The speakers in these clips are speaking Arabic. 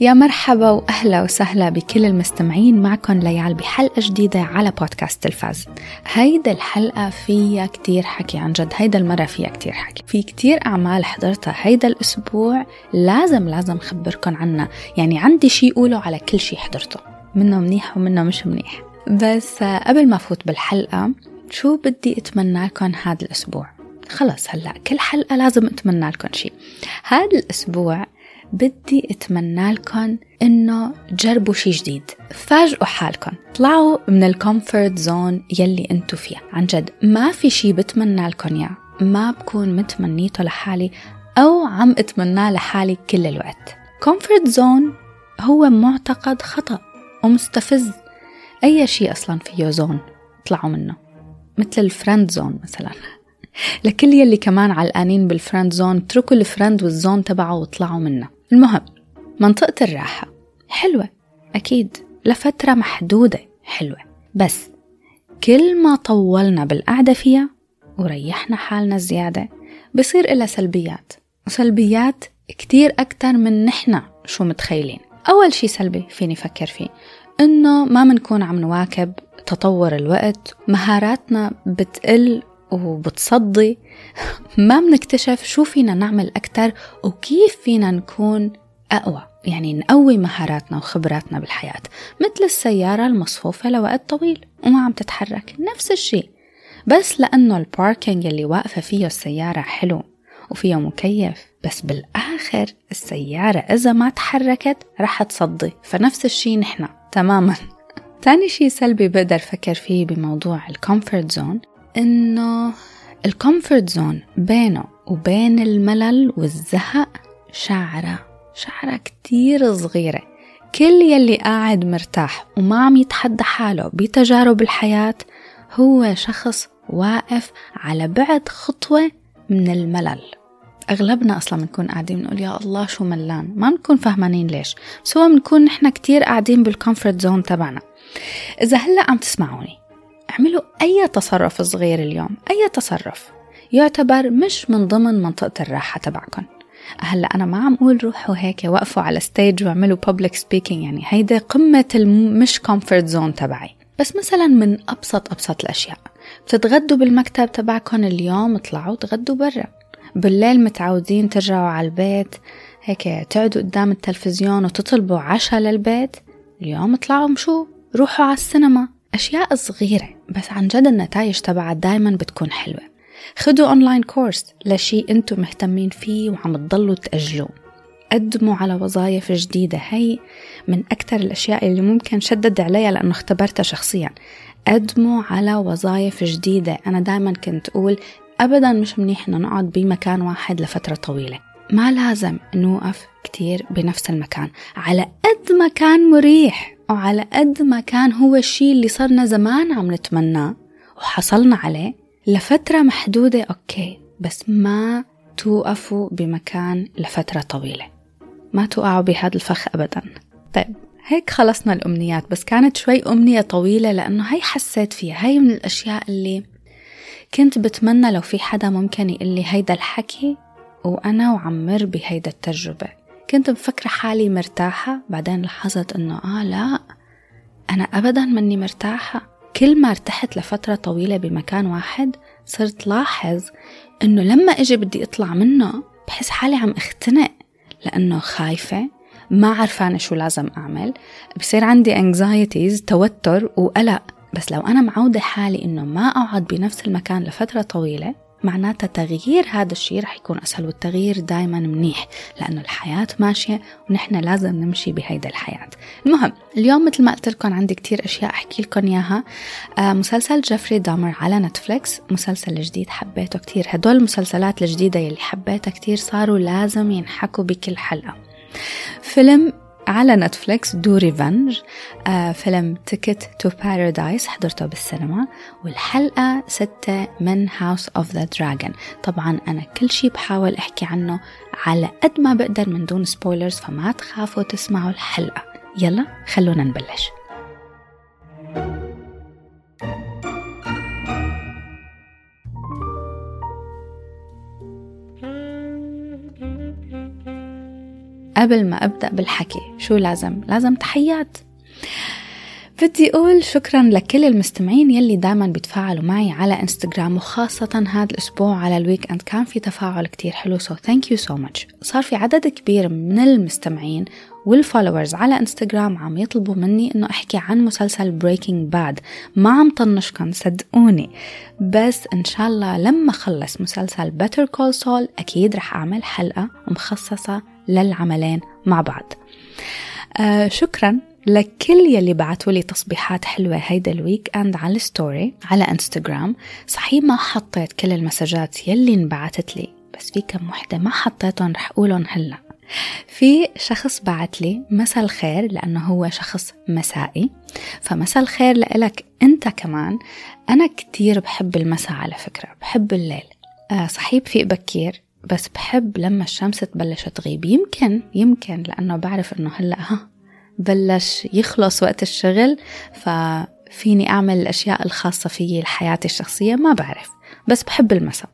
يا مرحبا وأهلا وسهلا بكل المستمعين معكم ليال بحلقة جديدة على بودكاست تلفاز. هيدا الحلقة فيها كتير حكي عن جد هيدا المرة فيها كتير حكي. في كتير أعمال حضرتها هيدا الأسبوع لازم لازم خبركم عنها. يعني عندي شي اقوله على كل شي حضرته منه منيح ومنه مش منيح. بس قبل ما فوت بالحلقة شو بدي أتمنى لكم هذا الأسبوع؟ خلص هلأ كل حلقة لازم أتمنى لكم شي. هذا الأسبوع بدي أتمنى لكم إنه تجربوا شي جديد. فاجئوا حالكم. طلعوا من ال comfort zone يلي انتو فيها. عن جد ما في شي بتمنى لكم إياه. ما بكون متمنيته لحالي أو عم اتمناه لحالي كل الوقت. comfort zone هو معتقد خطأ ومستفز. أي شيء أصلا فيه zone طلعوا منه. مثل ال friend zone مثلا. لكل يلي كمان علقانين بالفرند زون اتركوا الفرند والزون تبعه وطلعوا منه. المهم منطقة الراحة حلوة. أكيد لفترة محدودة حلوة. بس كل ما طولنا بالقعدة فيها وريحنا حالنا زيادة بصير إلها سلبيات. وسلبيات كتير أكتر من نحنا شو متخيلين. أول شي سلبي فيني فكر فيه إنه ما منكون عم نواكب تطور الوقت. مهاراتنا بتقل وبتصدي. ما بنكتشف شو فينا نعمل أكتر وكيف فينا نكون أقوى يعني نقوي مهاراتنا وخبراتنا بالحياة. مثل السيارة المصفوفة لوقت طويل وما عم تتحرك نفس الشيء. بس لأنه ال parking اللي واقفة فيه السيارة حلو وفيه مكيف بس بالآخر السيارة إذا ما تحركت رح تصدي. فنفس الشيء نحن تماما. تاني شيء سلبي بقدر فكر فيه بموضوع ال comfort zone إنه ال comfort zone بينه وبين الملل والزهق شعرة شعرة كتير صغيرة. كل يلي قاعد مرتاح وما عم يتحدى حاله بتجارب الحياة هو شخص واقف على بعد خطوة من الملل. أغلبنا أصلا بنكون قاعدين بنقول يا الله شو ملان؟ ما بنكون فهمانين ليش. بس هو بنكون نحن كتير قاعدين بال comfort zone تبعنا. إذا هلأ عم تسمعوني اعملوا أي تصرف صغير اليوم أي تصرف يعتبر مش من ضمن منطقة الراحة تبعكم هلأ أنا ما عم أقول روحوا هيك وقفوا على stage واعملوا public speaking يعني هيدا قمة المش comfort zone تبعي. بس مثلا من ابسط أبسط الأشياء بتتغدوا بالمكتب تبعكم اليوم اطلعوا تغدوا برا. بالليل متعودين ترجعوا على البيت هيك تقعدوا قدام التلفزيون وتطلبوا عشاء للبيت اليوم اطلعوا مشوا روحوا على السينما. أشياء صغيرة بس عن جد النتائج تبعها دايما بتكون حلوة. خدوا أونلاين كورس لشي أنتم مهتمين فيه وعم تضلوا تأجلوه. قدموا على وظائف جديدة. هي من أكثر الأشياء اللي ممكن شدد عليها لأنه اختبرتها شخصيا. قدموا على وظائف جديدة. أنا دائما كنت أقول أبدا مش منيح إنه نقعد بمكان واحد لفترة طويلة. ما لازم نوقف كتير بنفس المكان. على قد ما كان مريح. وعلى قد ما كان هو الشيء اللي صرنا زمان عم نتمناه وحصلنا عليه لفترة محدودة أوكي بس ما توقفوا بمكان لفترة طويلة. ما توقعوا بهذا الفخ أبدا. طيب هيك خلصنا الأمنيات بس كانت شوي أمنية طويلة لأنه هي حسيت فيها. هي من الأشياء اللي كنت بتمنى لو في حدا ممكن يقول لي هيدا الحكي وأنا وعمر بهيدا التجربة. كنت مفكرة حالي مرتاحة. بعدين لاحظت إنه آه لا أنا أبدا مني مرتاحة. كل ما ارتحت لفترة طويلة بمكان واحد صرت لاحظ إنه لما إجي بدي أطلع منه بحس حالي عم أختنق لأنه خايفة ما عرفانة شو لازم أعمل. بصير عندي انكزايتيز توتر وقلق. بس لو أنا معودة حالي إنه ما أقعد بنفس المكان لفترة طويلة معناتها تغيير هذا الشيء رح يكون أسهل والتغيير دايما منيح لأنه الحياة ماشية ونحن لازم نمشي بهيدا الحياة. المهم اليوم مثل ما قلت لكم عندي كتير أشياء أحكي لكم إياها. آه مسلسل جيفري دامر على نتفليكس مسلسل جديد حبيته كتير. هدول المسلسلات الجديدة يلي حبيتها كتير صاروا لازم ينحكوا بكل حلقة. فيلم على نتفليكس Do Revenge آه فيلم Ticket to Paradise حضرته بالسينما والحلقة ستة من House of the Dragon. طبعا أنا كل شي بحاول أحكي عنه على قد ما بقدر من دون spoilers فما تخافوا تسمعوا الحلقة. يلا خلونا نبلش. قبل ما أبدأ بالحكي. شو لازم؟ لازم تحيات. بدي أقول شكرا لكل المستمعين يلي دايما بيتفاعلوا معي على إنستغرام وخاصة هذا الأسبوع على ال weekend. كان في تفاعل كتير حلو so thank you so much صار في عدد كبير من المستمعين وال followers على إنستغرام عم يطلبوا مني إنه أحكي عن مسلسل Breaking Bad ما عم طنشكم صدقوني. بس إن شاء الله لما خلص مسلسل Better Call Saul أكيد رح أعمل حلقة مخصصة للعملين مع بعض. آه شكرا لكل يلي بعتوا لي تصبيحات حلوة هيدا ال weekend على ال story على انستغرام صحيح ما حطيت كل ال messageات يلي انبعتت لي بس في كم وحدة ما حطيتهم رح أقولهم هلأ. في شخص بعت لي مساء الخير لأنه هو شخص مسائي. فمساء الخير لإلك أنت كمان. أنا كتير بحب المساء على فكرة بحب الليل. آه صحيح بفيق بكير بس بحب لما الشمس تبلش تغيب. يمكن يمكن لأنه بعرف أنه هلأ ها بلش يخلص وقت الشغل ففيني أعمل الأشياء الخاصة فيي لحياتي الشخصية ما بعرف. بس بحب المساء.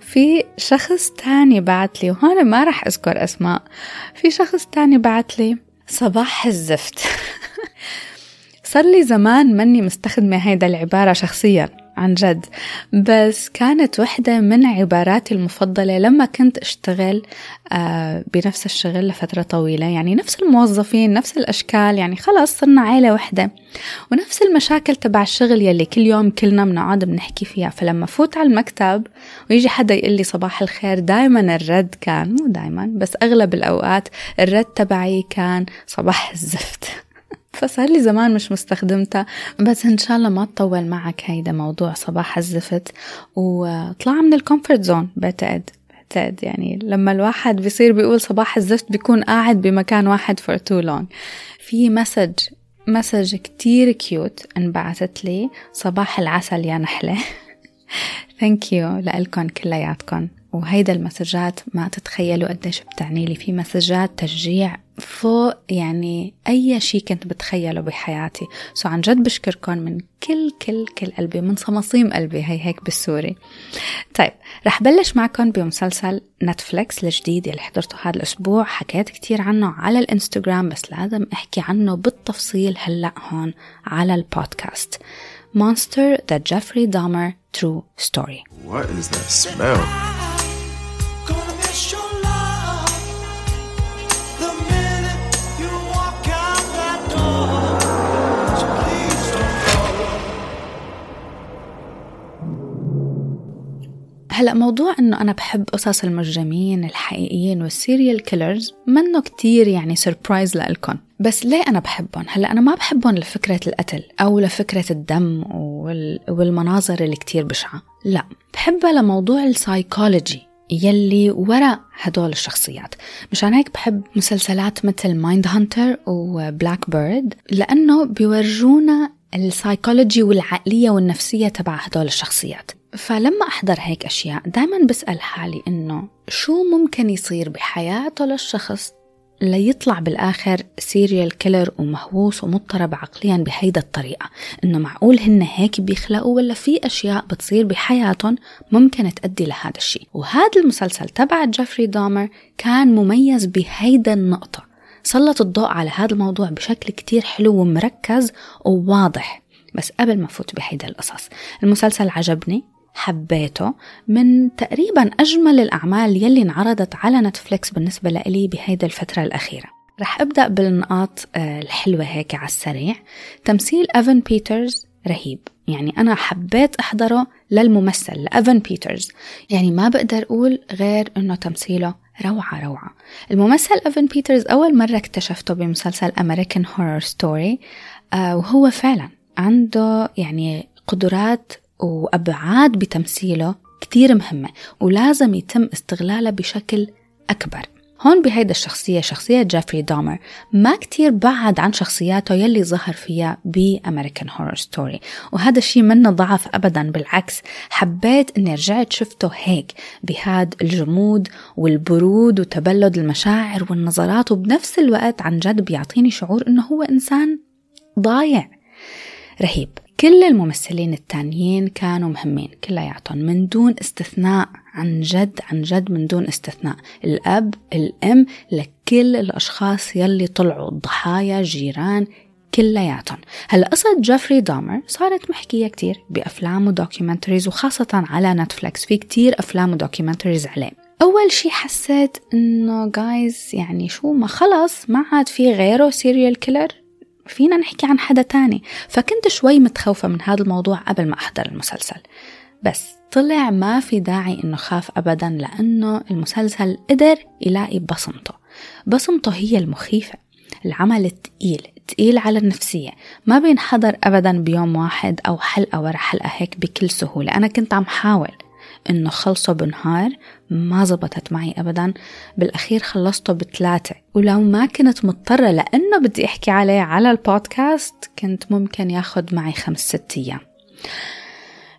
في شخص تاني بعت لي وهون ما رح أذكر أسماء. في شخص تاني بعت لي صباح الزفت. صار لي زمان مني مستخدمة هيدا العبارة شخصيا. عن جد. بس كانت وحدة من عباراتي المفضلة لما كنت أشتغل آه، بنفس الشغل لفترة طويلة. يعني نفس الموظفين نفس الأشكال. يعني خلص صرنا عيلة وحدة. ونفس المشاكل تبع الشغل يلي كل يوم كلنا بنقعد بنحكي فيها. فلما فوت على المكتب ويجي حدا يقول لي صباح الخير دايما الرد كان مو دايما بس أغلب الأوقات الرد تبعي كان صباح الزفت. فصار لي زمان مش مستخدمتها بس إن شاء الله ما تطول معك هيدا موضوع صباح الزفت. وطلع من ال comfort zone بعتقد بعتقد يعني لما الواحد بيصير بيقول صباح الزفت بيكون قاعد بمكان واحد for too long. في message message كتير cute انبعثت لي صباح العسل يا نحلة. thank you لكم كلياتكم وهيدا ال messageات ما تتخيلوا قديش بتعني لي. في messageات تشجيع فوق يعني أي شيء كنت بتخيله بحياتي. so عن جد بشكركم من كل كل كل قلبي من صميم قلبي. هي هيك بالسوري. طيب رح بلش معكم بمسلسل نتفليكس الجديد اللي حضرته هذا الأسبوع. حكيت كتير عنه على الإنستغرام بس لازم أحكي عنه بالتفصيل هلأ هون على البودكاست. Monster The Jeffrey Dahmer True Story. What is that smell? هلا موضوع إنه أنا بحب قصص المجرمين الحقيقيين وال serial killers منه كتير يعني surprise لإلكن. بس ليه أنا بحبهم؟ هلا أنا ما بحبهم لفكرة القتل أو لفكرة الدم والمناظر اللي كتير بشعة. لا بحبها لموضوع السايكولوجي يلي وراء هدول الشخصيات. مشان هيك بحب مسلسلات مثل Mindhunter و Black Bird لأنه بيورجونا السايكولوجي والعقلية والنفسية تبع هدول الشخصيات. فلما أحضر هيك أشياء دايما بسأل حالي إنه شو ممكن يصير بحياته للشخص ليطلع بالآخر serial killer ومهووس ومضطرب عقليا بهيدا الطريقة؟ إنه معقول هن هيك بيخلقوا ولا في أشياء بتصير بحياتهم ممكن تأدي لهذا الشيء؟ وهذا المسلسل تبع جيفري دومر كان مميز بهيدا النقطة. سلط الضوء على هذا الموضوع بشكل كتير حلو ومركز وواضح. بس قبل ما فوت بهيدا القصص المسلسل عجبني. حبيته من تقريبا أجمل الأعمال يلي انعرضت على نتفليكس بالنسبة لإلي بهيدا الفترة الأخيرة. رح أبدأ بالنقاط آه، الحلوة هيك على السريع. تمثيل أفن بيترز رهيب. يعني أنا حبيت أحضره للممثل لأفن بيترز. يعني ما بقدر أقول غير أنه تمثيله روعة روعة. الممثل أفن بيترز أول مرة اكتشفته بمسلسل American Horror Story وهو فعلا عنده يعني قدرات وأبعاد بتمثيله كتير مهمة ولازم يتم استغلالها بشكل أكبر. هون بهيدا الشخصية شخصية جيفري دومر ما كتير بعد عن شخصياته يلي ظهر فيها ب American Horror Story. وهذا الشيء منه ضعف أبدا بالعكس حبيت أني رجعت شفته هيك بهاد الجمود والبرود وتبلد المشاعر والنظرات وبنفس الوقت عن جد بيعطيني شعور أنه هو إنسان ضايع. رهيب. كل الممثلين التانيين كانوا مهمين كلياتهم من دون استثناء عن جد عن جد من دون استثناء. الأب الأم لكل كل الأشخاص يلي طلعوا الضحايا جيران كلياتهم هلا قصة جيفري دامر صارت محكية كتير بأفلام و documentaries وخاصة على نتفليكس. في كتير أفلام و documentaries عليه. أول شي حسيت إنه جايز يعني شو ما خلص ما عاد في غيره serial killer فينا نحكي عن حدا تاني. فكنت شوي متخوفة من هذا الموضوع قبل ما أحضر المسلسل. بس طلع ما في داعي إنه خاف أبدا لأنه المسلسل قدر يلاقي بصمته. بصمته هي المخيفة. العمل التقيل تقيل على النفسية. ما بينحضر أبدا بيوم واحد أو حلقة ورا حلقة هيك بكل سهولة. أنا كنت عم حاول. إنه خلصه بنهار ما زبطت معي أبدا. بالأخير خلصته بثلاثة. ولو ما كنت مضطرة لأنه بدي أحكي عليه على البودكاست كنت ممكن ياخد معي خمس ست أيام.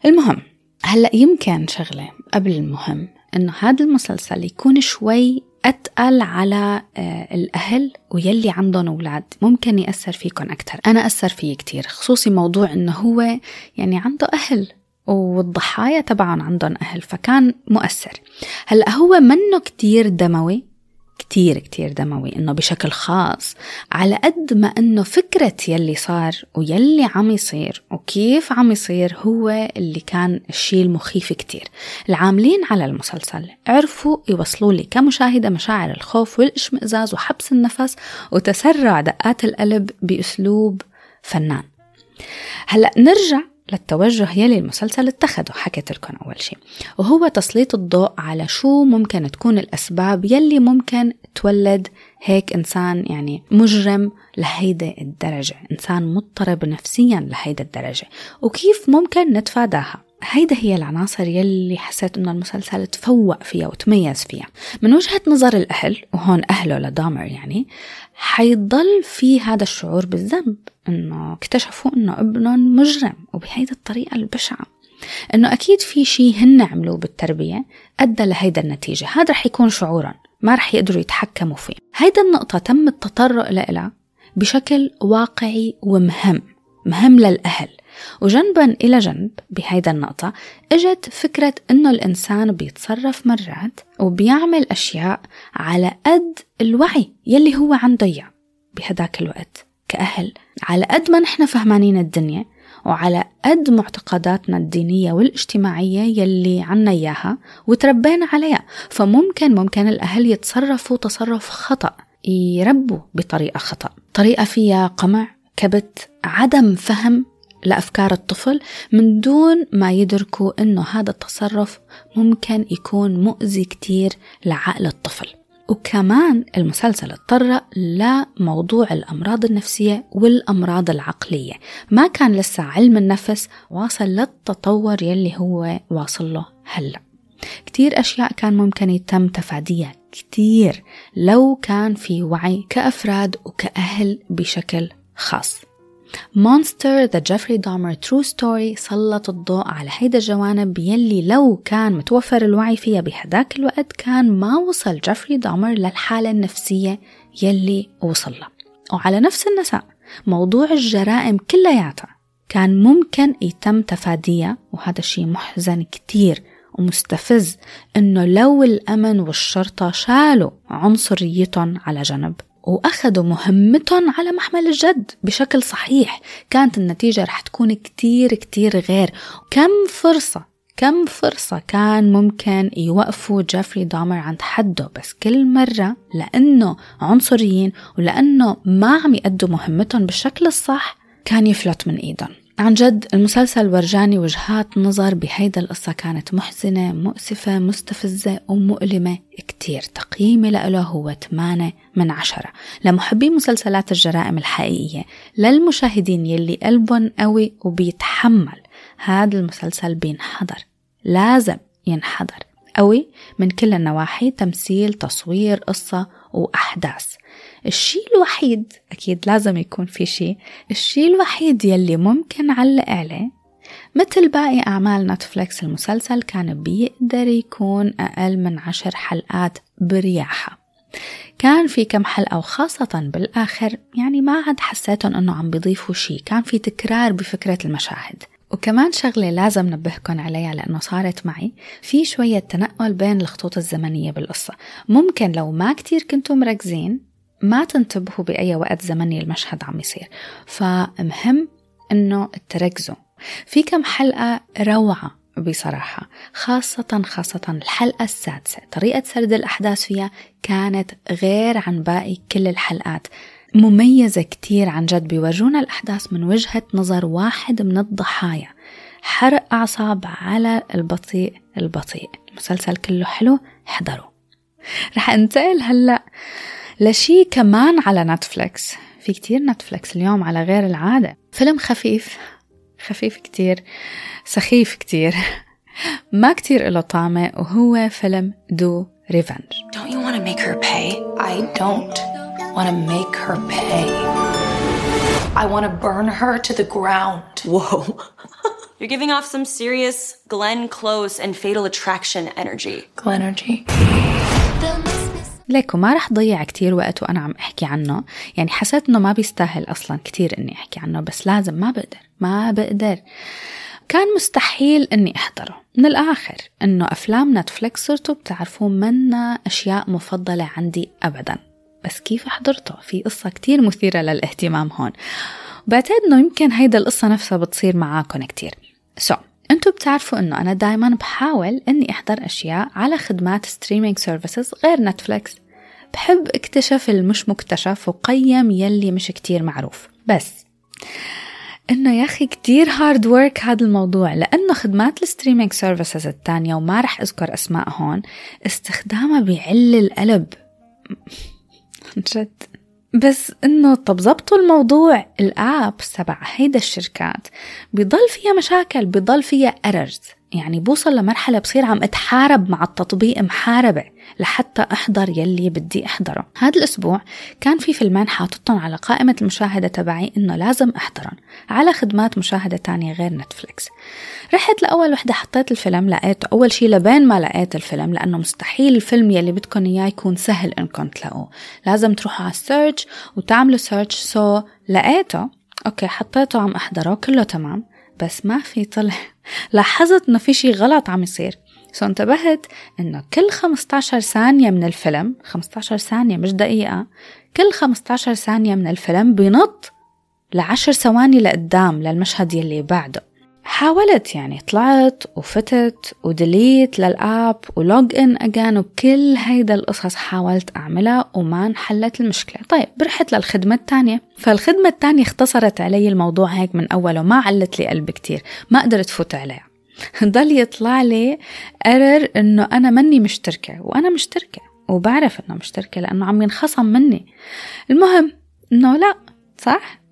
المهم هلأ يمكن شغلة قبل المهم إنه هذا المسلسل يكون شوي أتقل على آه، الأهل ويلي عندهم أولاد. ممكن يأثر فيكم أكثر أنا أثر فيي كتير خصوصي موضوع إنه هو يعني عنده أهل. والضحايا تبعهم عندهم أهل فكان مؤثر. هلأ هو منه كتير دموي كتير كتير دموي إنه بشكل خاص على قد ما إنه فكرة يلي صار ويلي عم يصير وكيف عم يصير هو اللي كان الشيء المخيف كتير. العاملين على المسلسل عرفوا يوصلوا لي كمشاهدة مشاعر الخوف والإشمئزاز وحبس النفس وتسرع دقات القلب بأسلوب فنان. هلأ نرجع للتوجه يلي المسلسل اتخذه حكيت لكم أول شيء وهو تسليط الضوء على شو ممكن تكون الأسباب يلي ممكن تولد هيك إنسان يعني مجرم لهيدا الدرجة إنسان مضطرب نفسيا لهيدا الدرجة. وكيف ممكن نتفاداها؟ هيدا هي العناصر يلي حسيت إنه المسلسل تفوق فيها وتميز فيها. من وجهة نظر الأهل وهون أهله لدامر يعني حيضل في هذا الشعور بالذنب إنه اكتشفوا إنه ابنهم مجرم وبهيدي الطريقة البشعة. إنه أكيد في شيء هن عملوه بالتربية أدى لهيدا النتيجة هذا رح يكون شعورا ما رح يقدروا يتحكموا فيه. هيدا النقطة تم التطرق لها بشكل واقعي ومهم مهم للأهل. وجنبا إلى جنب بهيدا النقطة إجت فكرة إنه الإنسان بيتصرف مرات وبيعمل أشياء على قد الوعي يلي هو عنده إياه بهداك الوقت كأهل على قد ما نحن فهمانين الدنيا وعلى قد معتقداتنا الدينية والاجتماعية يلي عنا إياها وتربينا عليها. فممكن ممكن الأهل يتصرفوا تصرف خطأ يربوا بطريقة خطأ. طريقة فيها قمع كبت عدم فهم لأفكار الطفل من دون ما يدركوا أنه هذا التصرف ممكن يكون مؤذي كتير لعقل الطفل. وكمان المسلسل اتطرق لموضوع الأمراض النفسية والأمراض العقلية. ما كان لسه علم النفس واصل للتطور يلي هو واصل له هلأ. كتير أشياء كان ممكن يتم تفاديها كتير لو كان في وعي كأفراد وكأهل بشكل خاص. Monster the Jeffrey Dahmer true story سلط الضوء على هيدا الجوانب يلي لو كان متوفر الوعي فيها بهداك الوقت كان ما وصل جيفري دامر للحالة النفسية يلي وصل لها. وعلى نفس النساء موضوع الجرائم كلياتها كان ممكن يتم تفاديها وهذا الشيء محزن كتير ومستفز إنه لو الأمن والشرطة شالوا عنصريتهم على جنب. وأخذوا مهمتهم على محمل الجد بشكل صحيح. كانت النتيجة رح تكون كتير كتير غير. كم فرصة كم فرصة كان ممكن يوقفوا جيفري دامر عند حده بس كل مرة لأنه عنصريين ولأنه ما عم يأدوا مهمتهم بالشكل الصح كان يفلت من إيدهم. عن جد المسلسل ورجاني وجهات نظر بهيدا القصة كانت محزنة مؤسفة مستفزة ومؤلمة. كتير تقييمي له هو 8 من عشرة. لمحبي مسلسلات الجرائم الحقيقية للمشاهدين يلي قلبهم قوي وبيتحمل هذا المسلسل بينحضر. لازم ينحضر. قوي من كل النواحي تمثيل تصوير قصة وأحداث. الشيء الوحيد أكيد لازم يكون في شيء الشيء الوحيد يلي ممكن علق عليه مثل باقي أعمال نتفليكس المسلسل كان بيقدر يكون أقل من عشر حلقات برياحة. كان في كم حلقة وخاصة بالآخر يعني ما عاد حسيتهم أنه عم بيضيفوا شيء كان في تكرار بفكرة المشاهد. وكمان شغلة لازم نبهكن عليها لأنه صارت معي في شوية تنقل بين الخطوط الزمنية بالقصة. ممكن لو ما كتير كنتوا مركزين ما تنتبهوا بأي وقت زمني المشهد عم يصير. فمهم إنه تركزوا. في كم حلقة روعة بصراحة خاصة خاصة الحلقة السادسة. طريقة سرد الأحداث فيها كانت غير عن باقي كل الحلقات. مميزة كتير عن جد. بيورجونا الأحداث من وجهة نظر واحد من الضحايا. حرق أعصاب على البطيء البطيء. المسلسل كله حلو. احضروا. رح أنتقل هلأ لشي كمان على نتفليكس في كتير نتفليكس اليوم على غير العادة فيلم خفيف خفيف كتير سخيف كتير ما كتير له طعمة وهو فيلم Do ريفنج Don't you want to make her pay? I don't want to make her pay. I want to burn her to the ground. Whoa. You're giving off some serious Glenn Close and Fatal Attraction energy. Glenergy. ليكو ما رح ضيع كتير وقت وأنا عم أحكي عنه. يعني حسيت إنه ما بيستاهل أصلا كتير إني أحكي عنه بس لازم ما بقدر ما بقدر. كان مستحيل إني أحضره. من الآخر إنه أفلام نتفليكس صرتوا بتعرفوا منا أشياء مفضلة عندي أبدا. بس كيف حضرته؟ في قصة كتير مثيرة للاهتمام هون. بعتقد إنه يمكن هيدا القصة نفسها بتصير معاكم كتير. so so, أنتوا بتعرفوا انه أنا دايما بحاول اني احضر اشياء على خدمات streaming services غير نتفليكس بحب اكتشف المش مكتشف وقيم يلي مش كتير معروف. بس انه يا أخي كتير hard work هذا الموضوع لأنه خدمات ال streaming services التانية وما رح أذكر أسماء هون استخدامها بيعل القلب. جد. بس إنه طب زبطوا الموضوع. ال apps تبع هيدا الشركات. بضل فيها مشاكل بضل فيها errors يعني بوصل لمرحلة بصير عم أتحارب مع التطبيق محاربة لحتى أحضر يلي بدي أحضره. هذا الأسبوع كان في فيلمين حاططهم على قائمة المشاهدة تبعي إنه لازم أحضرهم على خدمات مشاهدة تانية غير نتفليكس. رحت لأول وحدة حطيت الفيلم لقيته أول شي لبين ما لقيت الفيلم لأنه مستحيل الفيلم يلي بدكم إياه يكون سهل إنكم تلاقوه لازم تروحوا على ال search وتعملوا search. so لقيته okay حطيته عم أحضره كله تمام. بس ما في طلع. لاحظت إنه في شي غلط عم يصير. so انتبهت إنه كل 15 ثانية من الفيلم 15 ثانية مش دقيقة كل 15 ثانية من الفيلم بينط لعشر ثواني لقدام للمشهد يلي بعده. حاولت يعني طلعت وفتت وديليت للآب ولوج إن أجان وكل هيدا القصص حاولت أعملها وما انحلت المشكلة. طيب برحت للخدمة الثانية فالخدمة الثانية اختصرت علي الموضوع هيك من أوله ما علت لي قلب كتير ما قدرت فوت عليها. ضل يطلع لي قرر إنه أنا مني مشتركة وأنا مشتركة وبعرف إنه مشتركة لأنه عم ينخصم مني. المهم إنه لا صح؟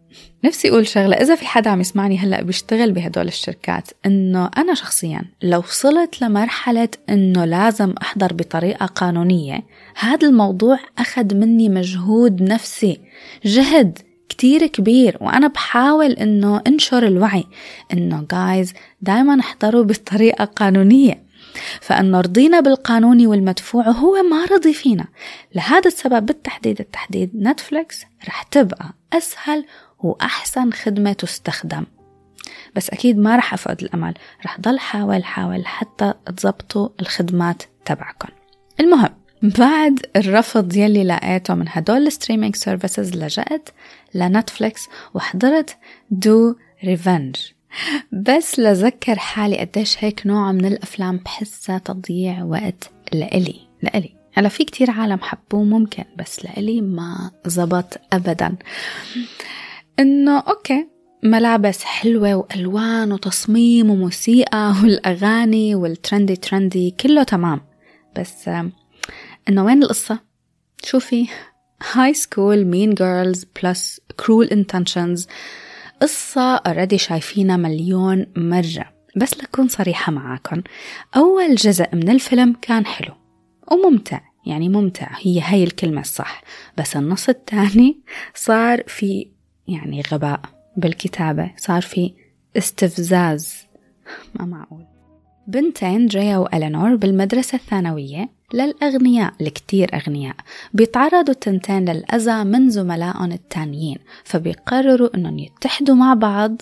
نفسي أقول شغلة إذا في حدا عم يسمعني هلأ بيشتغل بهدول الشركات إنه أنا شخصيا لو وصلت لمرحلة إنه لازم أحضر بطريقة قانونية هذا الموضوع أخذ مني مجهود نفسي جهد كتير كبير وأنا بحاول إنه أنشر الوعي إنه جايز دايما احضروا بطريقة قانونية. فإنه رضينا بالقانوني والمدفوع وهو ما رضي فينا. لهذا السبب بالتحديد التحديد نتفليكس رح تبقى أسهل وأحسن خدمة تستخدم. بس أكيد ما رح أفقد الأمل. رح ضل حاول حاول حتى تزبطوا الخدمات تبعكم المهم بعد الرفض يلي لقيته من هدول ال streaming services لجأت لنتفليكس وحضرت Do Revenge بس لذكر حالي قديش هيك نوع من الأفلام بحسها تضييع وقت لإلي. لإلي. هلا في كتير عالم حبوه ممكن بس لإلي ما زبط أبدا. إنه okay ملابس حلوة وألوان وتصميم وموسيقى والأغاني وال trendy trendy كله تمام. بس إنه وين القصة؟ شو في high school Mean Girls plus Cruel Intentions قصة already شايفينها مليون مرة. بس لكون صريحة معاكم أول جزء من الفيلم كان حلو وممتع. يعني ممتع. هي هاي الكلمة الصح. بس النص الثاني صار في يعني غباء بالكتابة. صار في استفزاز. ما معقول. بنتين جيا وألينور بالمدرسة الثانوية. للأغنياء الكتير أغنياء. بيتعرضوا التنتين للأذى من زملائهم التانيين فبيقرروا أنهم يتحدوا مع بعض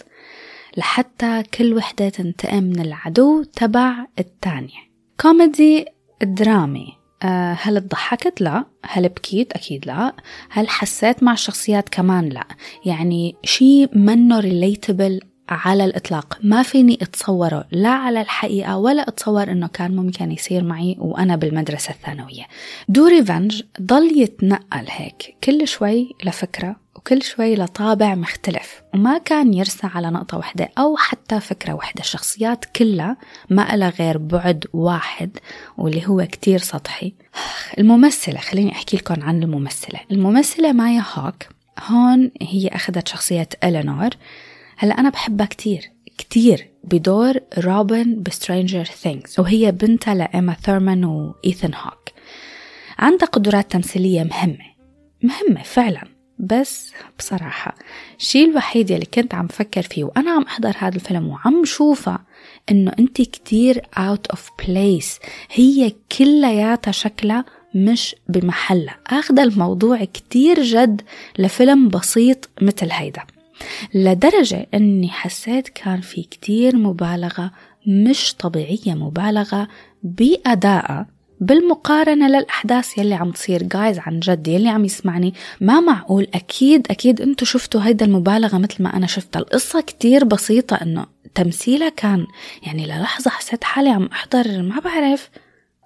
لحتى كل وحدة تنتقم من العدو تبع التانية. كوميدي درامي. هل تضحكت؟ لا هل بكيت؟ أكيد لا هل حسيت مع الشخصيات؟ كمان لا يعني شيء منه relatable على الإطلاق ما فيني أتصوره لا على الحقيقة ولا أتصور أنه كان ممكن يصير معي وأنا بالمدرسة الثانوية Do Revenge ضل يتنقل هيك كل شوي لفكرة وكل شوي لطابع مختلف وما كان يرسى على نقطة واحدة أو حتى فكرة واحدة. الشخصيات كلها ما إلها غير بعد واحد واللي هو كتير سطحي. الممثلة خليني أحكي لكم عن الممثلة. الممثلة مايا هوك هون هي أخذت شخصية إلينور. هلا أنا بحبها كتير كتير بدور روبن ب Stranger Things وهي بنتها لإيما ثورمان وإيثن هوك. عندها قدرات تمثيلية مهمة مهمة فعلا. بس بصراحة الشيء الوحيد يلي كنت عم فكر فيه وأنا عم أحضر هذا الفيلم وعم شوفها إنه أنت كتير out of place هي كلياتها شكلها مش بمحلها. أخذ الموضوع كتير جد لفيلم بسيط مثل هيدا. لدرجة أني حسيت كان في كتير مبالغة مش طبيعية مبالغة بأدائها بالمقارنة للأحداث يلي عم تصير. جايز عن جد يلي عم يسمعني ما معقول. أكيد أكيد أنتوا شفتوا هيدا المبالغة مثل ما أنا شفتها. القصة كتير بسيطة أنه تمثيلها كان يعني للحظة حسيت حالي عم أحضر ما بعرف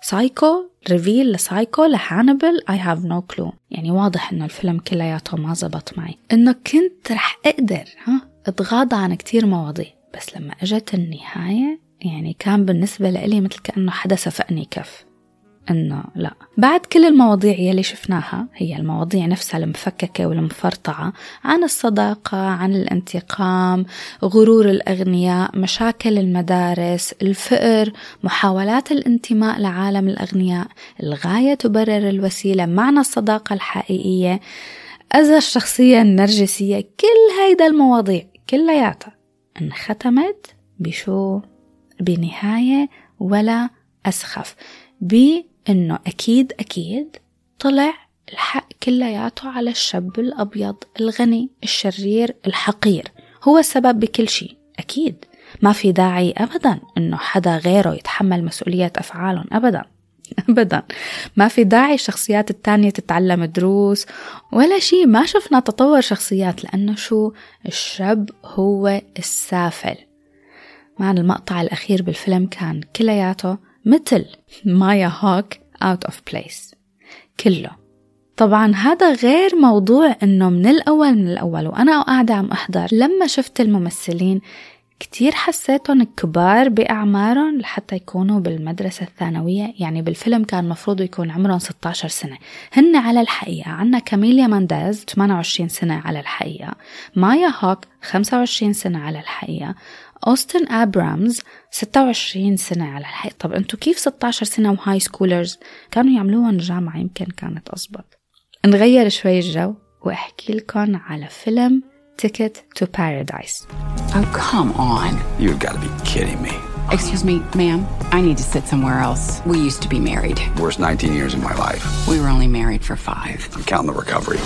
psycho reveal ل psycho ل Hannibal I have no clue. يعني واضح إنه الفيلم كلياته ما زبط معي. إنه كنت رح أقدر ها أتغاضى عن كتير مواضيع. بس لما إجت النهاية يعني كان بالنسبة لي مثل كأنه حدا سفقني كف. إنه لا. بعد كل المواضيع يلي شفناها هي المواضيع نفسها المفككة والمفرطعة عن الصداقة عن الانتقام غرور الأغنياء مشاكل المدارس الفقر محاولات الانتماء لعالم الأغنياء الغاية تبرر الوسيلة معنى الصداقة الحقيقية أذى الشخصية النرجسية كل هيدا المواضيع كلياتها انختمت بشو؟ بنهاية ولا أسخف. إنه أكيد أكيد طلع الحق كلياته على الشاب الأبيض الغني الشرير الحقير. هو السبب بكل شيء أكيد. ما في داعي ابدا إنه حدا غيره يتحمل مسؤولية افعالهم ابدا ابدا. ما في داعي الشخصيات التانية تتعلم دروس ولا شيء. ما شفنا تطور شخصيات لأنه شو؟ الشاب هو السافل. مع المقطع الأخير بالفيلم كان كلياته مثل مايا هوك out of place. كله. طبعا هذا غير موضوع إنه من الأول من الأول وأنا قاعدة عم أحضر. لما شفت الممثلين كتير حسيتهم كبار بأعمارهم لحتى يكونوا بالمدرسة الثانوية. يعني بالفيلم كان مفروض يكون عمرهم 16 سنة. هن على الحقيقة عنا كاميليا مانديز 28 سنة على الحقيقة. مايا هوك 25 سنة على الحقيقة. أوستن أبرامز 26 سنة على الحقيقة طب أنتوا كيف 16 سنة و high schoolers كانوا يعملوها جامعة يمكن كانت أزبط نغير شوي الجو وأحكي لكم على فيلم Ticket to Paradise Oh, come on. You've got to be kidding me. Excuse me, ma'am. I need to sit somewhere else. We used to be married. Worst 19 years of my life. We were only married for five. I'm counting the recovery.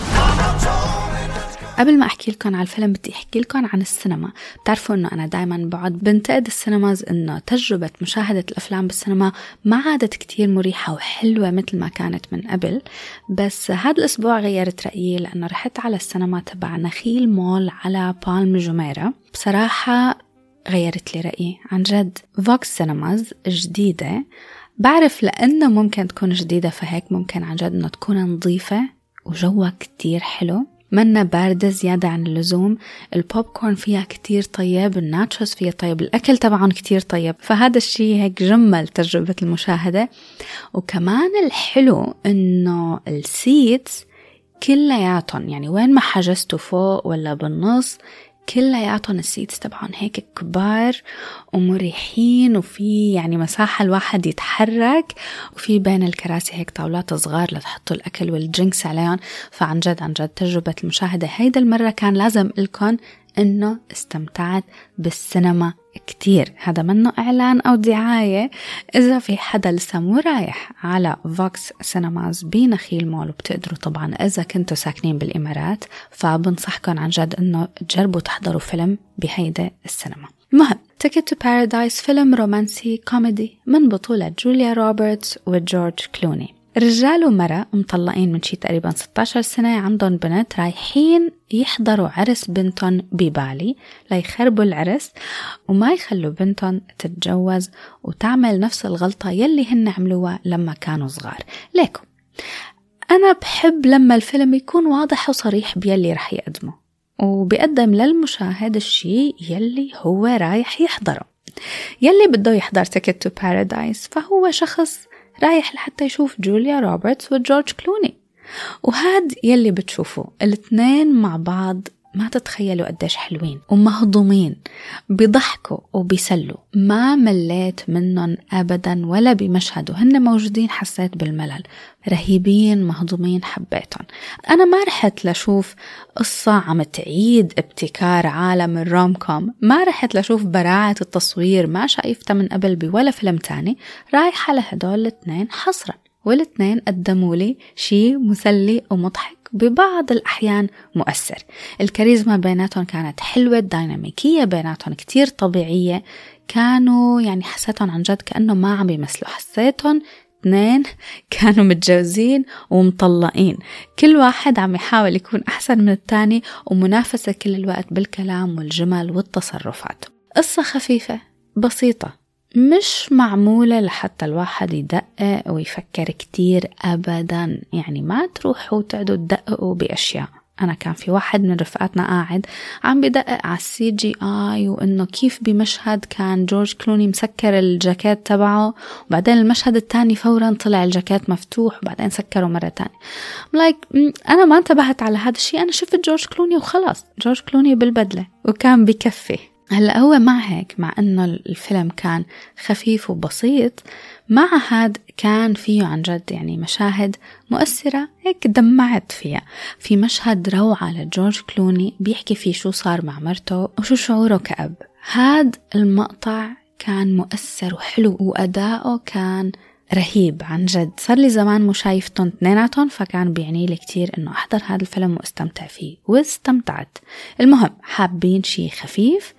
قبل ما أحكي لكم عن الفيلم بدي أحكي لكم عن السينما. بتعرفوا إنه أنا دائما بقعد بنتقد السينماز إنه تجربة مشاهدة الأفلام بالسينما ما عادت كتير مريحة وحلوة مثل ما كانت من قبل. بس هذا الأسبوع غيرت رأيي لأنه رحت على السينما تبع نخيل مول على بالم جميرة. بصراحة غيرت لي رأيي. عن جد فوكس سينماز جديدة. بعرف لأنه ممكن تكون جديدة فهيك ممكن عن جد إنه تكون نظيفة وجوها كتير حلو. منها باردة زيادة عن اللزوم. البوب كورن فيها كتير طيب ال nachos فيها طيب الأكل طبعا كتير طيب. فهذا الشيء هيك جمل تجربة المشاهدة. وكمان الحلو إنه ال seats كلياتهم يعني وين ما حجزتوا فوق ولا بالنص كلياتهم ال seats تبعهم هيك كبار ومريحين وفي يعني مساحة الواحد يتحرك وفي بين الكراسي هيك طاولات صغار لتحطوا الأكل وال drinks عليهم. فعن جد عن جد تجربة المشاهدة هيدا المرة كان لازم قلكم إنه استمتعت بالسينما كتير. هذا منه إعلان أو دعاية إذا في حدا لسه مو رايح على فوكس سينماز بنخيل مول. وبتقدروا طبعا إذا كنتوا ساكنين بالإمارات فبنصحكم عن جد إنه تجربوا تحضروا فيلم بهيدا السينما. المهم Ticket to Paradise فيلم رومانسي كوميدي من بطولة جوليا روبرتس وجورج كلوني. رجال ومرأة مطلقين من شي تقريبا 16 سنة عندهم بنت رايحين يحضروا عرس بنتهم ببالي ليخربوا العرس وما يخلوا بنتهم تتجوز وتعمل نفس الغلطة يلي هن عملوها لما كانوا صغار. ليكو؟ أنا بحب لما الفيلم يكون واضح وصريح بيلي رح يقدمه وبيقدم للمشاهد الشي يلي هو رايح يحضره. يلي بده يحضر Ticket to Paradise فهو شخص رايح لحتى يشوف جوليا روبرتس وجورج كلوني. وهاد يلي بتشوفوا الاثنين مع بعض ما تتخيلوا قديش حلوين ومهضومين بيضحكوا وبيسلوا. ما مليت منهم أبدا ولا بمشهد وهن موجودين حسيت بالملل. رهيبين مهضومين حبيتهم. أنا ما رحت لشوف قصة عم تعيد ابتكار عالم الروم كوم ما رحت لشوف براعة التصوير ما شايفتها من قبل بولا فيلم تاني. رايحة لهدول الاثنين حصرا والإثنين قدموا لي شي مسلي ومضحك. ببعض الأحيان مؤثر. الكاريزما بيناتهم كانت حلوة الديناميكية بيناتهم كتير طبيعية. كانوا يعني حسيتهم عن جد كأنه ما عم بيمثلوا. حسيتهم اثنين كانوا متجوزين ومطلقين. كل واحد عم يحاول يكون أحسن من الثاني ومنافسة كل الوقت بالكلام والجمل والتصرفات. قصة خفيفة بسيطة. مش معمولة لحتى الواحد يدقق ويفكر كتير أبدا. يعني ما تروحوا تقعدوا تدققوا بأشياء. أنا كان في واحد من رفقاتنا قاعد عم بدقق على ال CGI وإنه كيف بمشهد كان جورج كلوني مسكر الجاكيت تبعه وبعدين المشهد الثاني فورا طلع الجاكيت مفتوح وبعدين سكره مرة تانية. like أنا ما انتبهت على هذا الشيء أنا شفت جورج كلوني وخلص جورج كلوني بالبدلة وكان بكفي. هلا هو مع هيك مع إنه الفيلم كان خفيف وبسيط مع هاد كان فيه عن جد يعني مشاهد مؤثرة هيك دمعت فيها. في مشهد روعة لجورج كلوني بيحكي فيه شو صار مع مرته وشو شعوره كأب. هاد المقطع كان مؤثر وحلو وأداؤه كان رهيب عن جد. صار لي زمان مو شايفتهم اثنيناتهم فكان بيعني لي كتير إنه أحضر هذا الفيلم واستمتع فيه. واستمتعت. المهم حابين شي خفيف.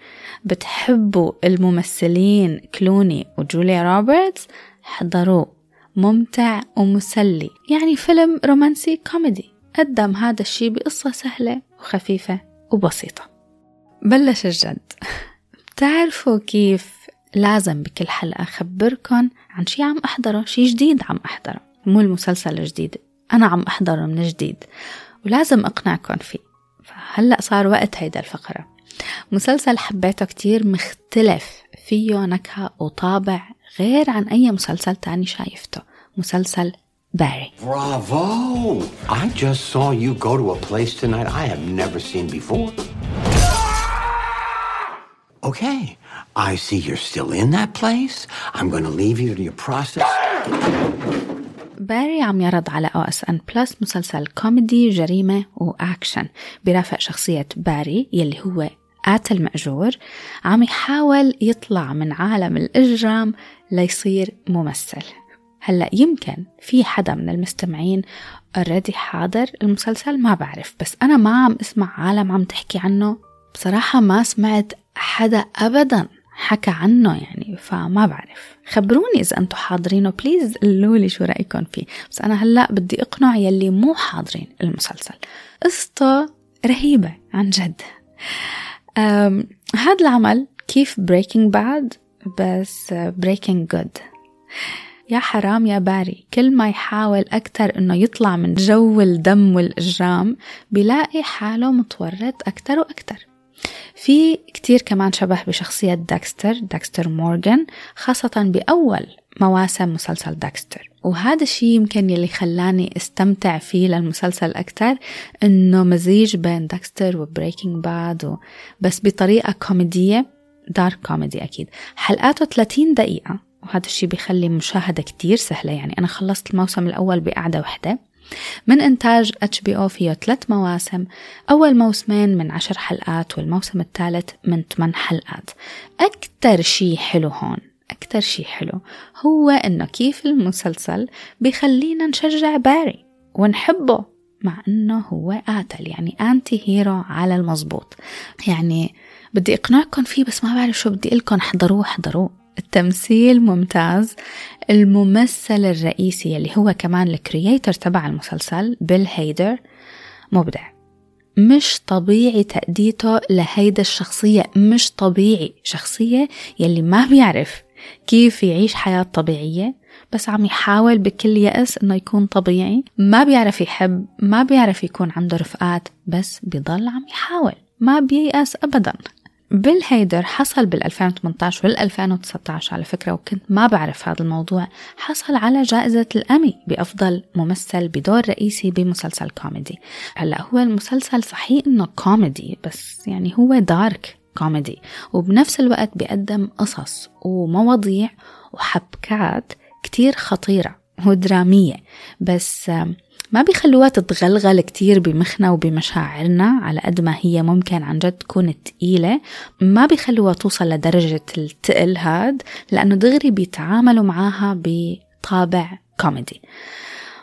بتحبوا الممثلين كلوني وجوليا روبرتس؟ حضروه ممتع ومسلي يعني فيلم رومانسي كوميدي. قدم هذا الشي بقصة سهلة وخفيفة وبسيطة. بلش الجد. بتعرفوا كيف لازم بكل حلقة أخبركن عن شي عم أحضره شي جديد عم أحضره. مو المسلسل الجديد أنا عم أحضره من جديد. ولازم أقنعكم فيه. فهلأ صار وقت هيدا الفقرة. مسلسل حبيته كتير مختلف فيه نكهة وطابع غير عن أي مسلسل تاني شايفته مسلسل باري Bravo! I just saw you go to a place tonight I have never seen before. Okay, I see you're still in that place. I'm gonna leave you to your process. باري عم يرد على OSN Plus مسلسل كوميدي جريمة واكشن برافق شخصية باري يلي هو قاتل مأجور عم يحاول يطلع من عالم الإجرام ليصير ممثل. هلأ يمكن في حدا من المستمعين already حاضر المسلسل؟ ما بعرف بس أنا ما عم أسمع عالم عم تحكي عنه. بصراحة ما سمعت حدا ابدا حكى عنه يعني فما بعرف. خبروني إذا أنتم حاضرينه please قولوا لي شو رأيكم فيه. بس أنا هلأ بدي أقنع يلي مو حاضرين المسلسل. قصته رهيبة عن جد. هذا العمل كيف Breaking Bad بس breaking good يا حرام يا باري كل ما يحاول أكتر إنه يطلع من جو الدم والإجرام بيلاقي حاله متورط أكتر وأكتر. في كتير كمان شبه بشخصية دكستر دكستر مورغان خاصة بأول مواسم مسلسل دكستر. وهذا الشيء يمكن يلي خلاني استمتع فيه للمسلسل أكتر إنه مزيج بين دكستر و Breaking Bad و... بس بطريقة كوميدية dark comedy أكيد. حلقاته 30 دقيقة وهذا الشيء بيخلي المشاهدة كتير سهلة. يعني أنا خلصت الموسم الأول بقعدة وحدة من إنتاج HBO فيه ثلاث مواسم. أول موسمين من عشر حلقات والموسم الثالث من ثمان حلقات. أكتر شي حلو هون. أكتر شي حلو هو إنه كيف المسلسل بيخلينا نشجع باري ونحبه مع إنه هو قاتل يعني anti-hero على المزبوط. يعني بدي أقنعكم فيه بس ما بعرف شو بدي قلكم احضروه احضروه. التمثيل ممتاز. الممثل الرئيسي اللي هو كمان ال creator تبع المسلسل بيل هيدر مبدع. مش طبيعي تأديته لهيدا الشخصية مش طبيعي شخصية يلي ما بيعرف كيف يعيش حياة طبيعية. بس عم يحاول بكل يأس إنه يكون طبيعي. ما بيعرف يحب ما بيعرف يكون عنده رفقات بس بيضل عم يحاول. ما بييأس ابدا. بيل هيدر حصل بال 2018 وال 2019 على فكرة وكنت ما بعرف هذا الموضوع حصل على جائزة الأمي بأفضل ممثل بدور رئيسي بمسلسل كوميدي. هلأ هو المسلسل صحيح إنه كوميدي بس يعني هو dark. comedy وبنفس الوقت بيقدم قصص ومواضيع وحبكات كتير خطيرة ودرامية بس ما بيخلوها تتغلغل كتير بمخنا وبمشاعرنا على قد ما هي ممكن عن جد تكون تقيلة. ما بيخلوها توصل لدرجة التقل هاد لأنه دغري بيتعاملوا معاها بطابع كوميدي.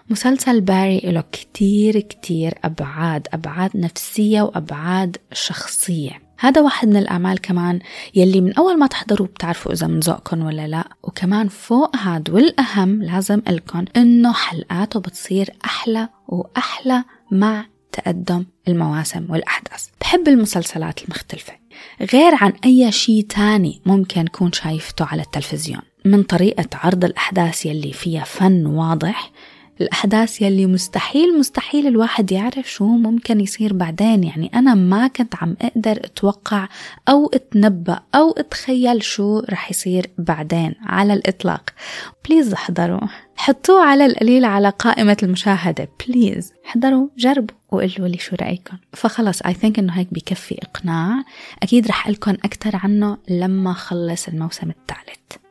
مسلسل باري له كتير كتير أبعاد أبعاد نفسية وأبعاد شخصية. هذا واحد من الأعمال كمان يلي من أول ما تحضروا بتعرفوا إذا من ذوقكم ولا لا. وكمان فوق هاد والأهم لازم لكم إنه حلقاته بتصير أحلى وأحلى مع تقدم المواسم والأحداث. بحب المسلسلات المختلفة. غير عن أي شيء تاني ممكن كون شايفته على التلفزيون. من طريقة عرض الأحداث يلي فيها فن واضح الأحداث يلي مستحيل مستحيل الواحد يعرف شو ممكن يصير بعدين. يعني أنا ما كنت عم أقدر أتوقع أو أتنبأ أو أتخيل شو رح يصير بعدين على الإطلاق. please احضروا. حطوه على القليل على قائمة المشاهدة. please احضروا جربوا وقولوا لي شو رأيكم. فخلص I think إنه هيك بكفي إقناع. أكيد رح لكم أكثر عنه لما خلص الموسم الثالث.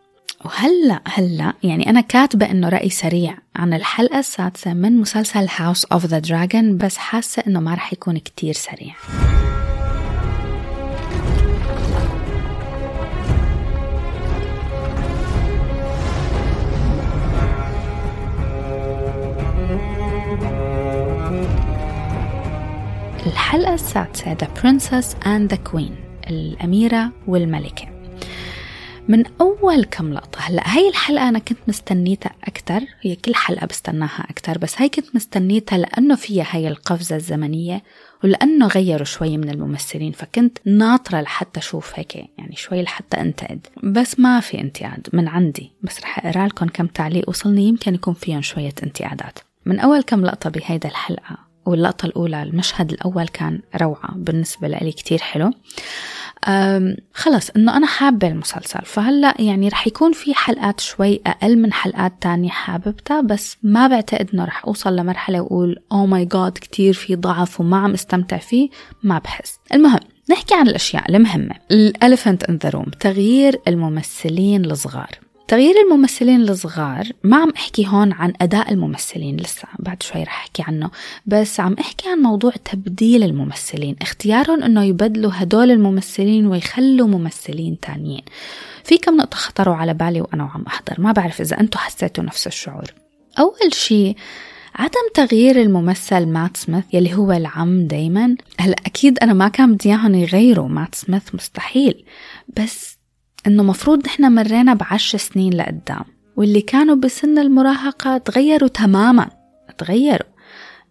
وهلأ هلأ يعني أنا كاتبة إنه رأي سريع عن الحلقة السادسة من مسلسل House of the Dragon بس حاسة إنه ما رح يكون كتير سريع. الحلقة السادسة The Princess and the Queen الأميرة والملكة. من أول كم لقطة؟ هلا هاي الحلقة أنا كنت مستنيتها أكتر هي كل حلقة بستناها أكتر بس هاي كنت مستنيتها لأنه فيها هاي القفزة الزمنية ولأنه غيروا شوي من الممثلين فكنت ناطرة لحتى أشوف هيك يعني شوي لحتى أنتقد. بس ما في انتقاد من عندي بس رح أقرأ لكم كم تعليق وصلني يمكن يكون فيهم شوية انتقادات. من أول كم لقطة بهيدا الحلقة واللقطة الأولى المشهد الأول كان روعة بالنسبة لي كتير حلو. خلص إنه أنا حابة المسلسل. فهلأ يعني رح يكون في حلقات شوي أقل من حلقات تانية حاببتها بس ما بعتقد إنه رح أوصل لمرحلة وأقول oh my God كتير في ضعف وما عم استمتع فيه. ما بحس. المهم نحكي عن الأشياء المهمة. ال elephant in the room تغيير الممثلين الصغار. تغيير الممثلين الصغار ما عم أحكي هون عن أداء الممثلين لسه بعد شوي رح أحكي عنه بس عم أحكي عن موضوع تبديل الممثلين اختيارهم إنه يبدلوا هدول الممثلين ويخلوا ممثلين تانيين. في كم نقطة خطروا على بالي وأنا وعم أحضر ما بعرف إذا أنتم حسيتوا نفس الشعور. أول شيء عدم تغيير الممثل مات سميث يلي هو العم دايما. هلأ أكيد أنا ما كان بدي إياهم يغيروا مات سميث مستحيل بس إنه مفروض نحن مرينا بعشر سنين لقدام واللي كانوا بسن المراهقة تغيروا تماما تغيروا.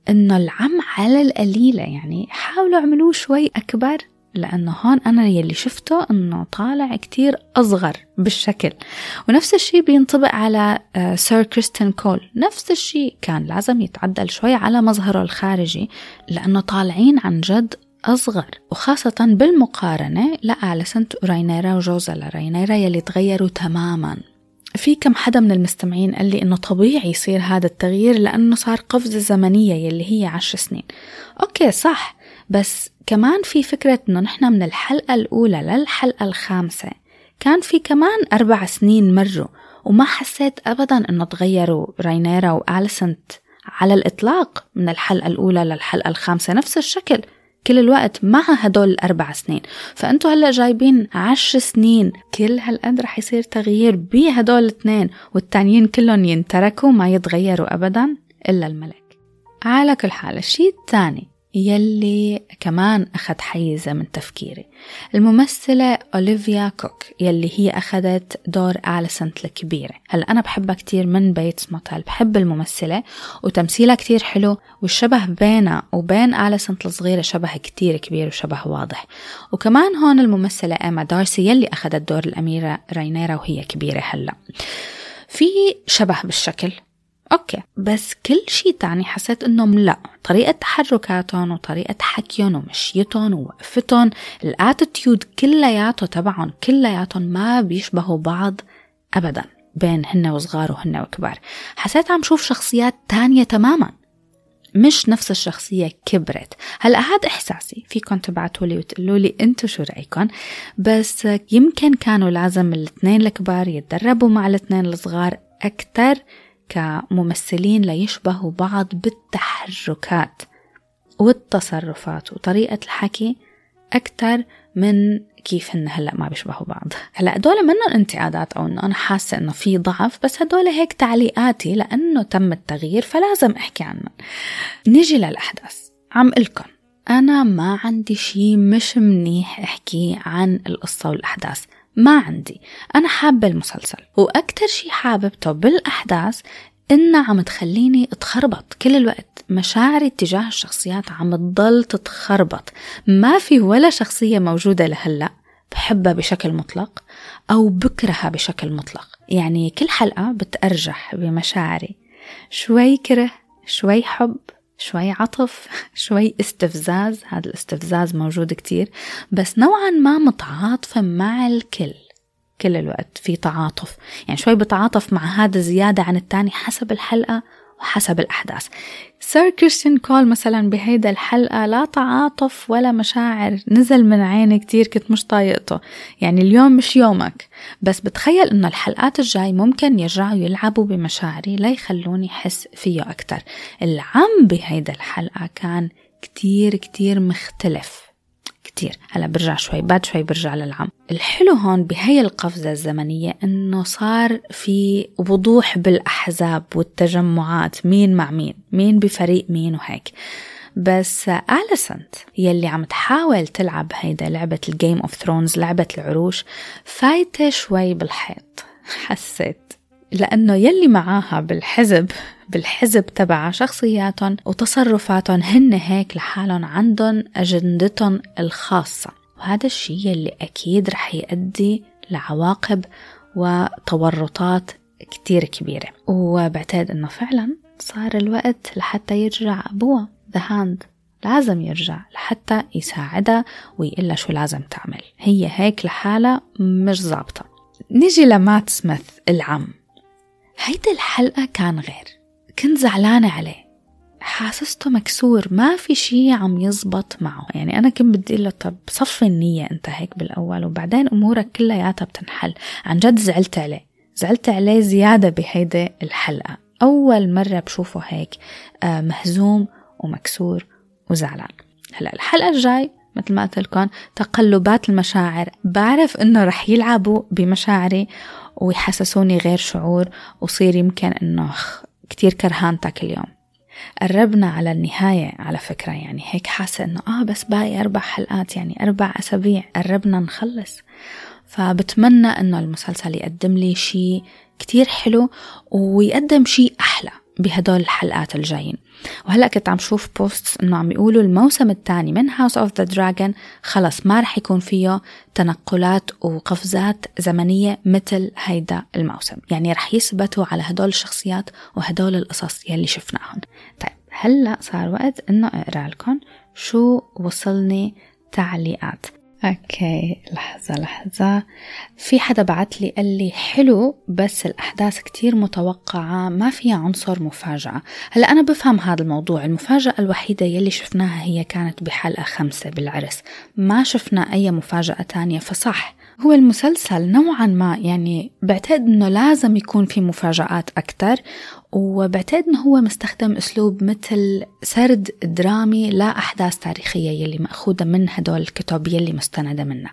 إنه العم على القليلة يعني حاولوا عملوه شوي أكبر لأنه هون أنا يلي شفته إنه طالع كتير أصغر بالشكل. ونفس الشيء بينطبق على سير كريستين كول نفس الشيء كان لازم يتعدل شوي على مظهره الخارجي لأنه طالعين عن جد أصغر وخاصة بالمقارنة لأليسنت ورينيرا وجوزا لرينيرا يلي تغيروا تماما. في كم حدا من المستمعين قال لي إنه طبيعي يصير هذا التغيير لأنه صار قفزة زمنية يلي هي عشر سنين. أوكي صح. بس كمان في فكرة إنه نحن من الحلقة الأولى للحلقة الخامسة. كان في كمان أربع سنين مروا وما حسيت ابدا إنه تغيروا رينيرا وأليسنت على الإطلاق من الحلقة الأولى للحلقة الخامسة. نفس الشكل. كل الوقت مع هدول الأربع سنين. فأنتوا هلأ جايبين عشر سنين. كل هالقد رح يصير تغيير بهدول الاثنين والتانيين كلهم ينتركوا ما يتغيروا أبدا إلا الملك. على كل حال الشيء الثاني يلي كمان أخذ حيز من تفكيري. الممثلة أوليفيا كوك يلي هي أخذت دور آليسنت الكبيرة هلا أنا بحبها كتير من Bates Motel بحب الممثلة وتمثيلها كتير حلو والشبه بينها وبين آليسنت الصغيرة شبه كتير كبير وشبه واضح. وكمان هون الممثلة إيما دارسي يلي أخذت دور الأميرة رينيرا وهي كبيرة هلأ. في شبه بالشكل. okay. بس كل شيء تاني حسيت انهم لا طريقة تحركاتهم وطريقة حكيهم ومشيتهم ووقفتهم ال attitude كلياته تبعهم كلياتهم ما بيشبهوا بعض ابدا بين هن وصغار وهن وكبار. حسيت عم شوف شخصيات تانية تماما. مش نفس الشخصية كبرت. هلأ هذا إحساسي. فيكم تبعتوا لي وتقولوا لي أنتوا شو رأيكم بس يمكن كانوا لازم الاثنين الكبار يتدربوا مع الاثنين الصغار أكتر. كممثلين ليشبهوا بعض بالتحركات والتصرفات. وطريقة الحكي أكثر من كيف هن هلأ ما بيشبهوا بعض. هلأ هدول منهم انتقادات أو إنه أنا حاسة إنه في ضعف بس هدول هيك تعليقاتي لأنه تم التغيير فلازم أحكي عنهم نيجي للأحداث. عم لكم أنا ما عندي شي مش منيح أحكي عن القصة والأحداث. ما عندي. أنا حابة المسلسل وأكتر شي حاببته بالأحداث إنها عم تخليني أتخربط. كل الوقت مشاعري تجاه الشخصيات عم تضل تتخربط. ما في ولا شخصية موجودة لهلأ بحبها بشكل مطلق أو بكرهها بشكل مطلق. يعني كل حلقة بتأرجح بمشاعري. شوي كره شوي حب شوي عطف شوي استفزاز هذا الاستفزاز موجود كتير بس نوعا ما متعاطفة مع الكل كل الوقت في تعاطف. يعني شوي بتعاطف مع هذا زيادة عن التاني حسب الحلقة وحسب الأحداث. سير كريستيان كول مثلا بهيدا الحلقة لا تعاطف ولا مشاعر نزل من عيني كتير كنت مش طايقته. يعني اليوم مش يومك. بس بتخيل إنه الحلقات الجاي ممكن يرجعوا يلعبوا بمشاعري ليخلوني حس فيه أكتر. العم بهيدا الحلقة كان كتير كتير مختلف. كتير. هلا برجع شوي بعد شوي برجع للعم الحلو هون بهي القفزة الزمنية إنه صار في وضوح بالأحزاب والتجمعات مين مع مين مين بفريق مين وهيك. بس أليسنت يلي عم تحاول تلعب هيدا لعبة ال Game of Thrones لعبة العروش فايتة شوي بالحيط. حسيت. لأنه يلي معاها بالحزب بالحزب تبعها شخصياتهم وتصرفاتهم هن هيك لحالهم عندهم أجندتهم الخاصة. وهذا الشيء يلي أكيد رح يؤدي لعواقب وتورطات كتير كبيرة. وبعتقد أنه فعلا صار الوقت لحتى يرجع أبوها the Hand لازم يرجع لحتى يساعدها ويقلها شو لازم تعمل. هي هيك لحالها مش ظابطة. نيجي لمات سميث العم. هيدي الحلقة كان غير. كنت زعلانة عليه. حاسسته مكسور ما في شي عم يزبط معه. يعني أنا كنت بدي له طب صفي النية أنت هيك بالأول وبعدين أمورك كلياتها بتنحل. عن جد زعلت عليه. زعلت عليه زيادة بهيدي الحلقة. أول مرة بشوفه هيك آه، مهزوم ومكسور وزعلان. هلا الحلقة الجاي مثل ما قلت لكم تقلبات المشاعر. بعرف إنه رح يلعبوا بمشاعري ويحسسوني غير شعور وصير يمكن إنه كتير كرهانتك اليوم. قربنا على النهاية على فكرة يعني هيك حاسة إنه آه بس باقي أربع حلقات يعني أربع أسابيع قربنا نخلص. فبتمنى إنه المسلسل يقدم لي شيء كتير حلو ويقدم شيء أحلى. بهدول الحلقات الجايين. وهلأ كنت عم شوف post إنه عم يقولوا الموسم الثاني من House of the Dragon خلص ما رح يكون فيه تنقلات وقفزات زمنية مثل هيدا الموسم. يعني رح يثبتوا على هدول الشخصيات وهدول القصص يلي شفناهم. طيب هلأ صار وقت إنه أقرأ لكم شو وصلني تعليقات. okay لحظة لحظة. في حدا بعت لي قال لي حلو بس الأحداث كتير متوقعة ما فيها عنصر مفاجأة. هلا أنا بفهم هذا الموضوع المفاجأة الوحيدة يلي شفناها هي كانت بحلقة خمسة بالعرس. ما شفنا أي مفاجأة تانية فصح. هو المسلسل نوعا ما يعني بعتقد إنه لازم يكون في مفاجآت أكتر. وبعتقد إنه هو مستخدم أسلوب مثل سرد درامي لاحداث تاريخية يلي مأخوذة من هدول الكتب يلي مستندة منها.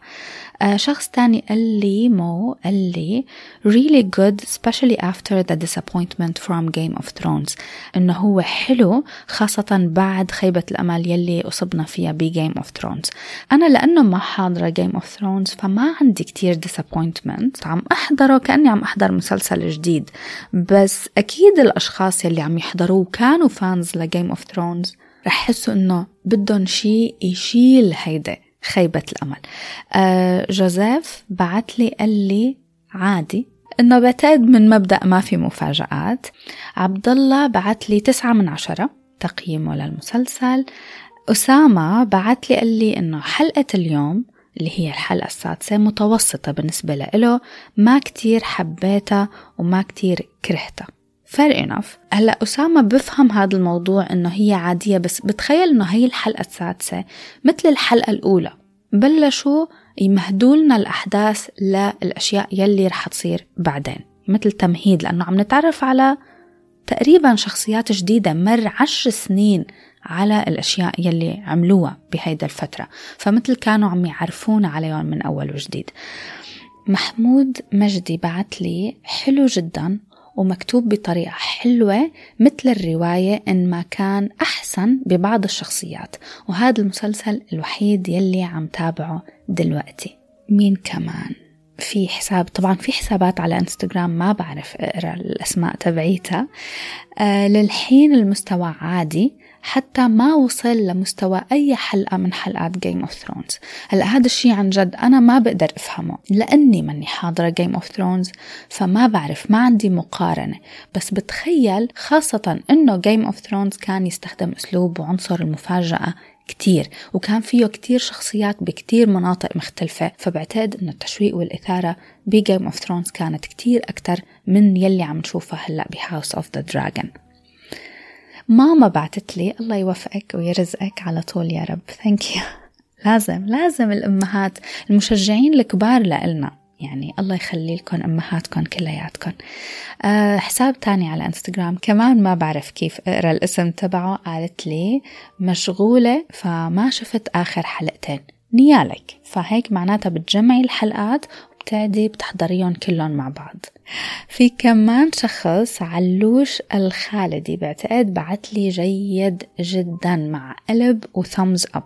شخص تاني قال لي مو قال لي really good especially after the disappointment from Game of Thrones. إنه هو حلو خاصة بعد خيبة الأمل يلي أصبنا فيها ب Game of Thrones. أنا لأنه ما حاضرة Game of Thrones فما عندي كتير disappointment. عم أحضره كأني عم أحضر مسلسل جديد. بس أكيد الأشخاص يلي عم يحضروه كانوا fans ل Game of Thrones رح يحسوا إنه بدهم شيء يشيل هيدا. خيبة الأمل. آه جوزيف بعت لي قال لي عادي. إنه بعتقد من مبدأ ما في مفاجآت. عبد الله بعت لي تسعة من عشرة تقييمه للمسلسل. أسامة بعت لي قال لي إنه حلقة اليوم اللي هي الحلقة السادسة متوسطة بالنسبة له ما كتير حبيتها وما كتير كرهتها. Fair enough. هلأ أسامة بفهم هذا الموضوع إنه هي عادية بس بتخيل إنه هي الحلقة السادسة مثل الحلقة الأولى. بلشوا يمهدوا لنا الأحداث للأشياء يلي رح تصير بعدين مثل تمهيد لأنه عم نتعرف على تقريبا شخصيات جديدة مر عشر سنين على الأشياء يلي عملوها بهيدا الفترة. فمثل كانوا عم يعرفونا عليهم من أول وجديد. محمود مجدي بعت لي حلو جدا ومكتوب بطريقة حلوة مثل الرواية إن ما كان أحسن ببعض الشخصيات. وهذا المسلسل الوحيد يلي عم تابعه دلوقتي. مين كمان؟ في حساب طبعا في حسابات على إنستغرام ما بعرف أقرأ الأسماء تبعيتها. آه للحين المستوى عادي. حتى ما وصل لمستوى أي حلقة من حلقات Game of Thrones هلا هذا الشيء عن جد أنا ما بقدر أفهمه لأني ماني حاضرة Game of Thrones فما بعرف ما عندي مقارنة. بس بتخيل خاصة إنه Game of Thrones كان يستخدم أسلوب وعنصر المفاجأة كتير وكان فيه كتير شخصيات بكتير مناطق مختلفة فبعتقد إنه التشويق والإثارة ب Game of Thrones كانت كتير أكتر من يلي عم نشوفها هلأ ب House of the Dragon ماما بعتت لي الله يوفقك ويرزقك على طول يا رب. thank you لازم لازم الأمهات المشجعين الكبار لإلنا. يعني الله يخلي لكم أمهاتكم كلياتكم أه حساب تاني على انستغرام كمان ما بعرف كيف أقرأ الاسم تبعه. قالت لي مشغولة فما شفت آخر حلقتين. نيالك. فهيك معناتها بتجمعي الحلقات وبتعدي بتحضريهم كلهم مع بعض. في كمان شخص علوش الخالدي بعتقد بعت لي جيد جدا مع قلب و thumbs up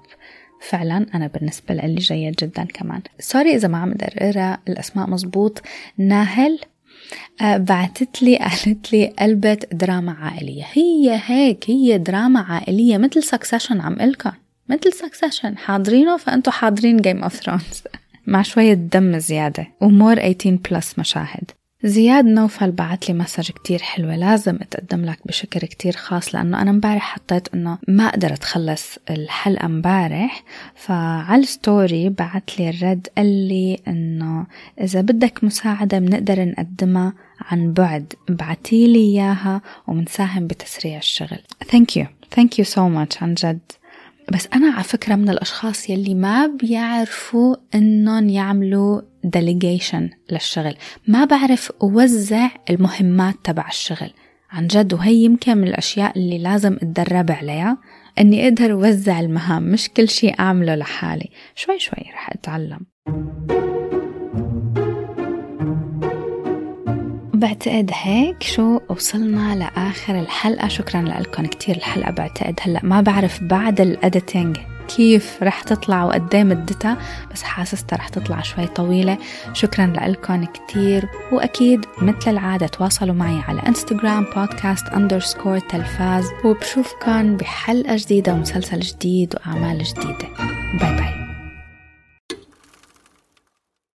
فعلا أنا بالنسبة لي جيد جدا كمان. sorry إذا ما عم أقرأ الأسماء مزبوط. ناهل آه بعتت لي قالت لي قلبة دراما عائلية. هي هيك هي دراما عائلية مثل Succession عم قلكن. مثل Succession حاضرينه؟ فأنتوا حاضرين Game of Thrones مع شوية دم زيادة. و more 18 plus مشاهد. زياد نوفل بعت لي message كتير حلوة. لازم أتقدم لك بشكر كتير خاص لأنه أنا مبارح حطيت أنه ما أقدر أتخلص الحلقة مبارح فعلى ال story بعت لي الرد قال لي أنه إذا بدك مساعدة بنقدر نقدمها عن بعد. بعتيلي إياها ومنساهم بتسريع الشغل. Thank you. Thank you so much. عن جد. بس أنا على فكرة من الأشخاص يلي ما بيعرفوا إنهم يعملوا delegation للشغل. ما بعرف أوزع المهمات تبع الشغل. عن جد وهي يمكن من الأشياء اللي لازم أتدرب عليها إني أقدر أوزع المهام. مش كل شيء أعمله لحالي. شوي شوي رح أتعلم. بعتقد هيك شو وصلنا لآخر الحلقة. شكرا لكم كتير الحلقة بعتقد. هلأ ما بعرف بعد ال editing كيف رح تطلع وقد مدتها بس حاسستها رح تطلع شوي طويلة. شكرا لكم كتير. وأكيد مثل العادة تواصلوا معي على انستغرام بودكاست underscore تلفاز. وبشوفكن بحلقة جديدة ومسلسل جديد وأعمال جديدة. bye bye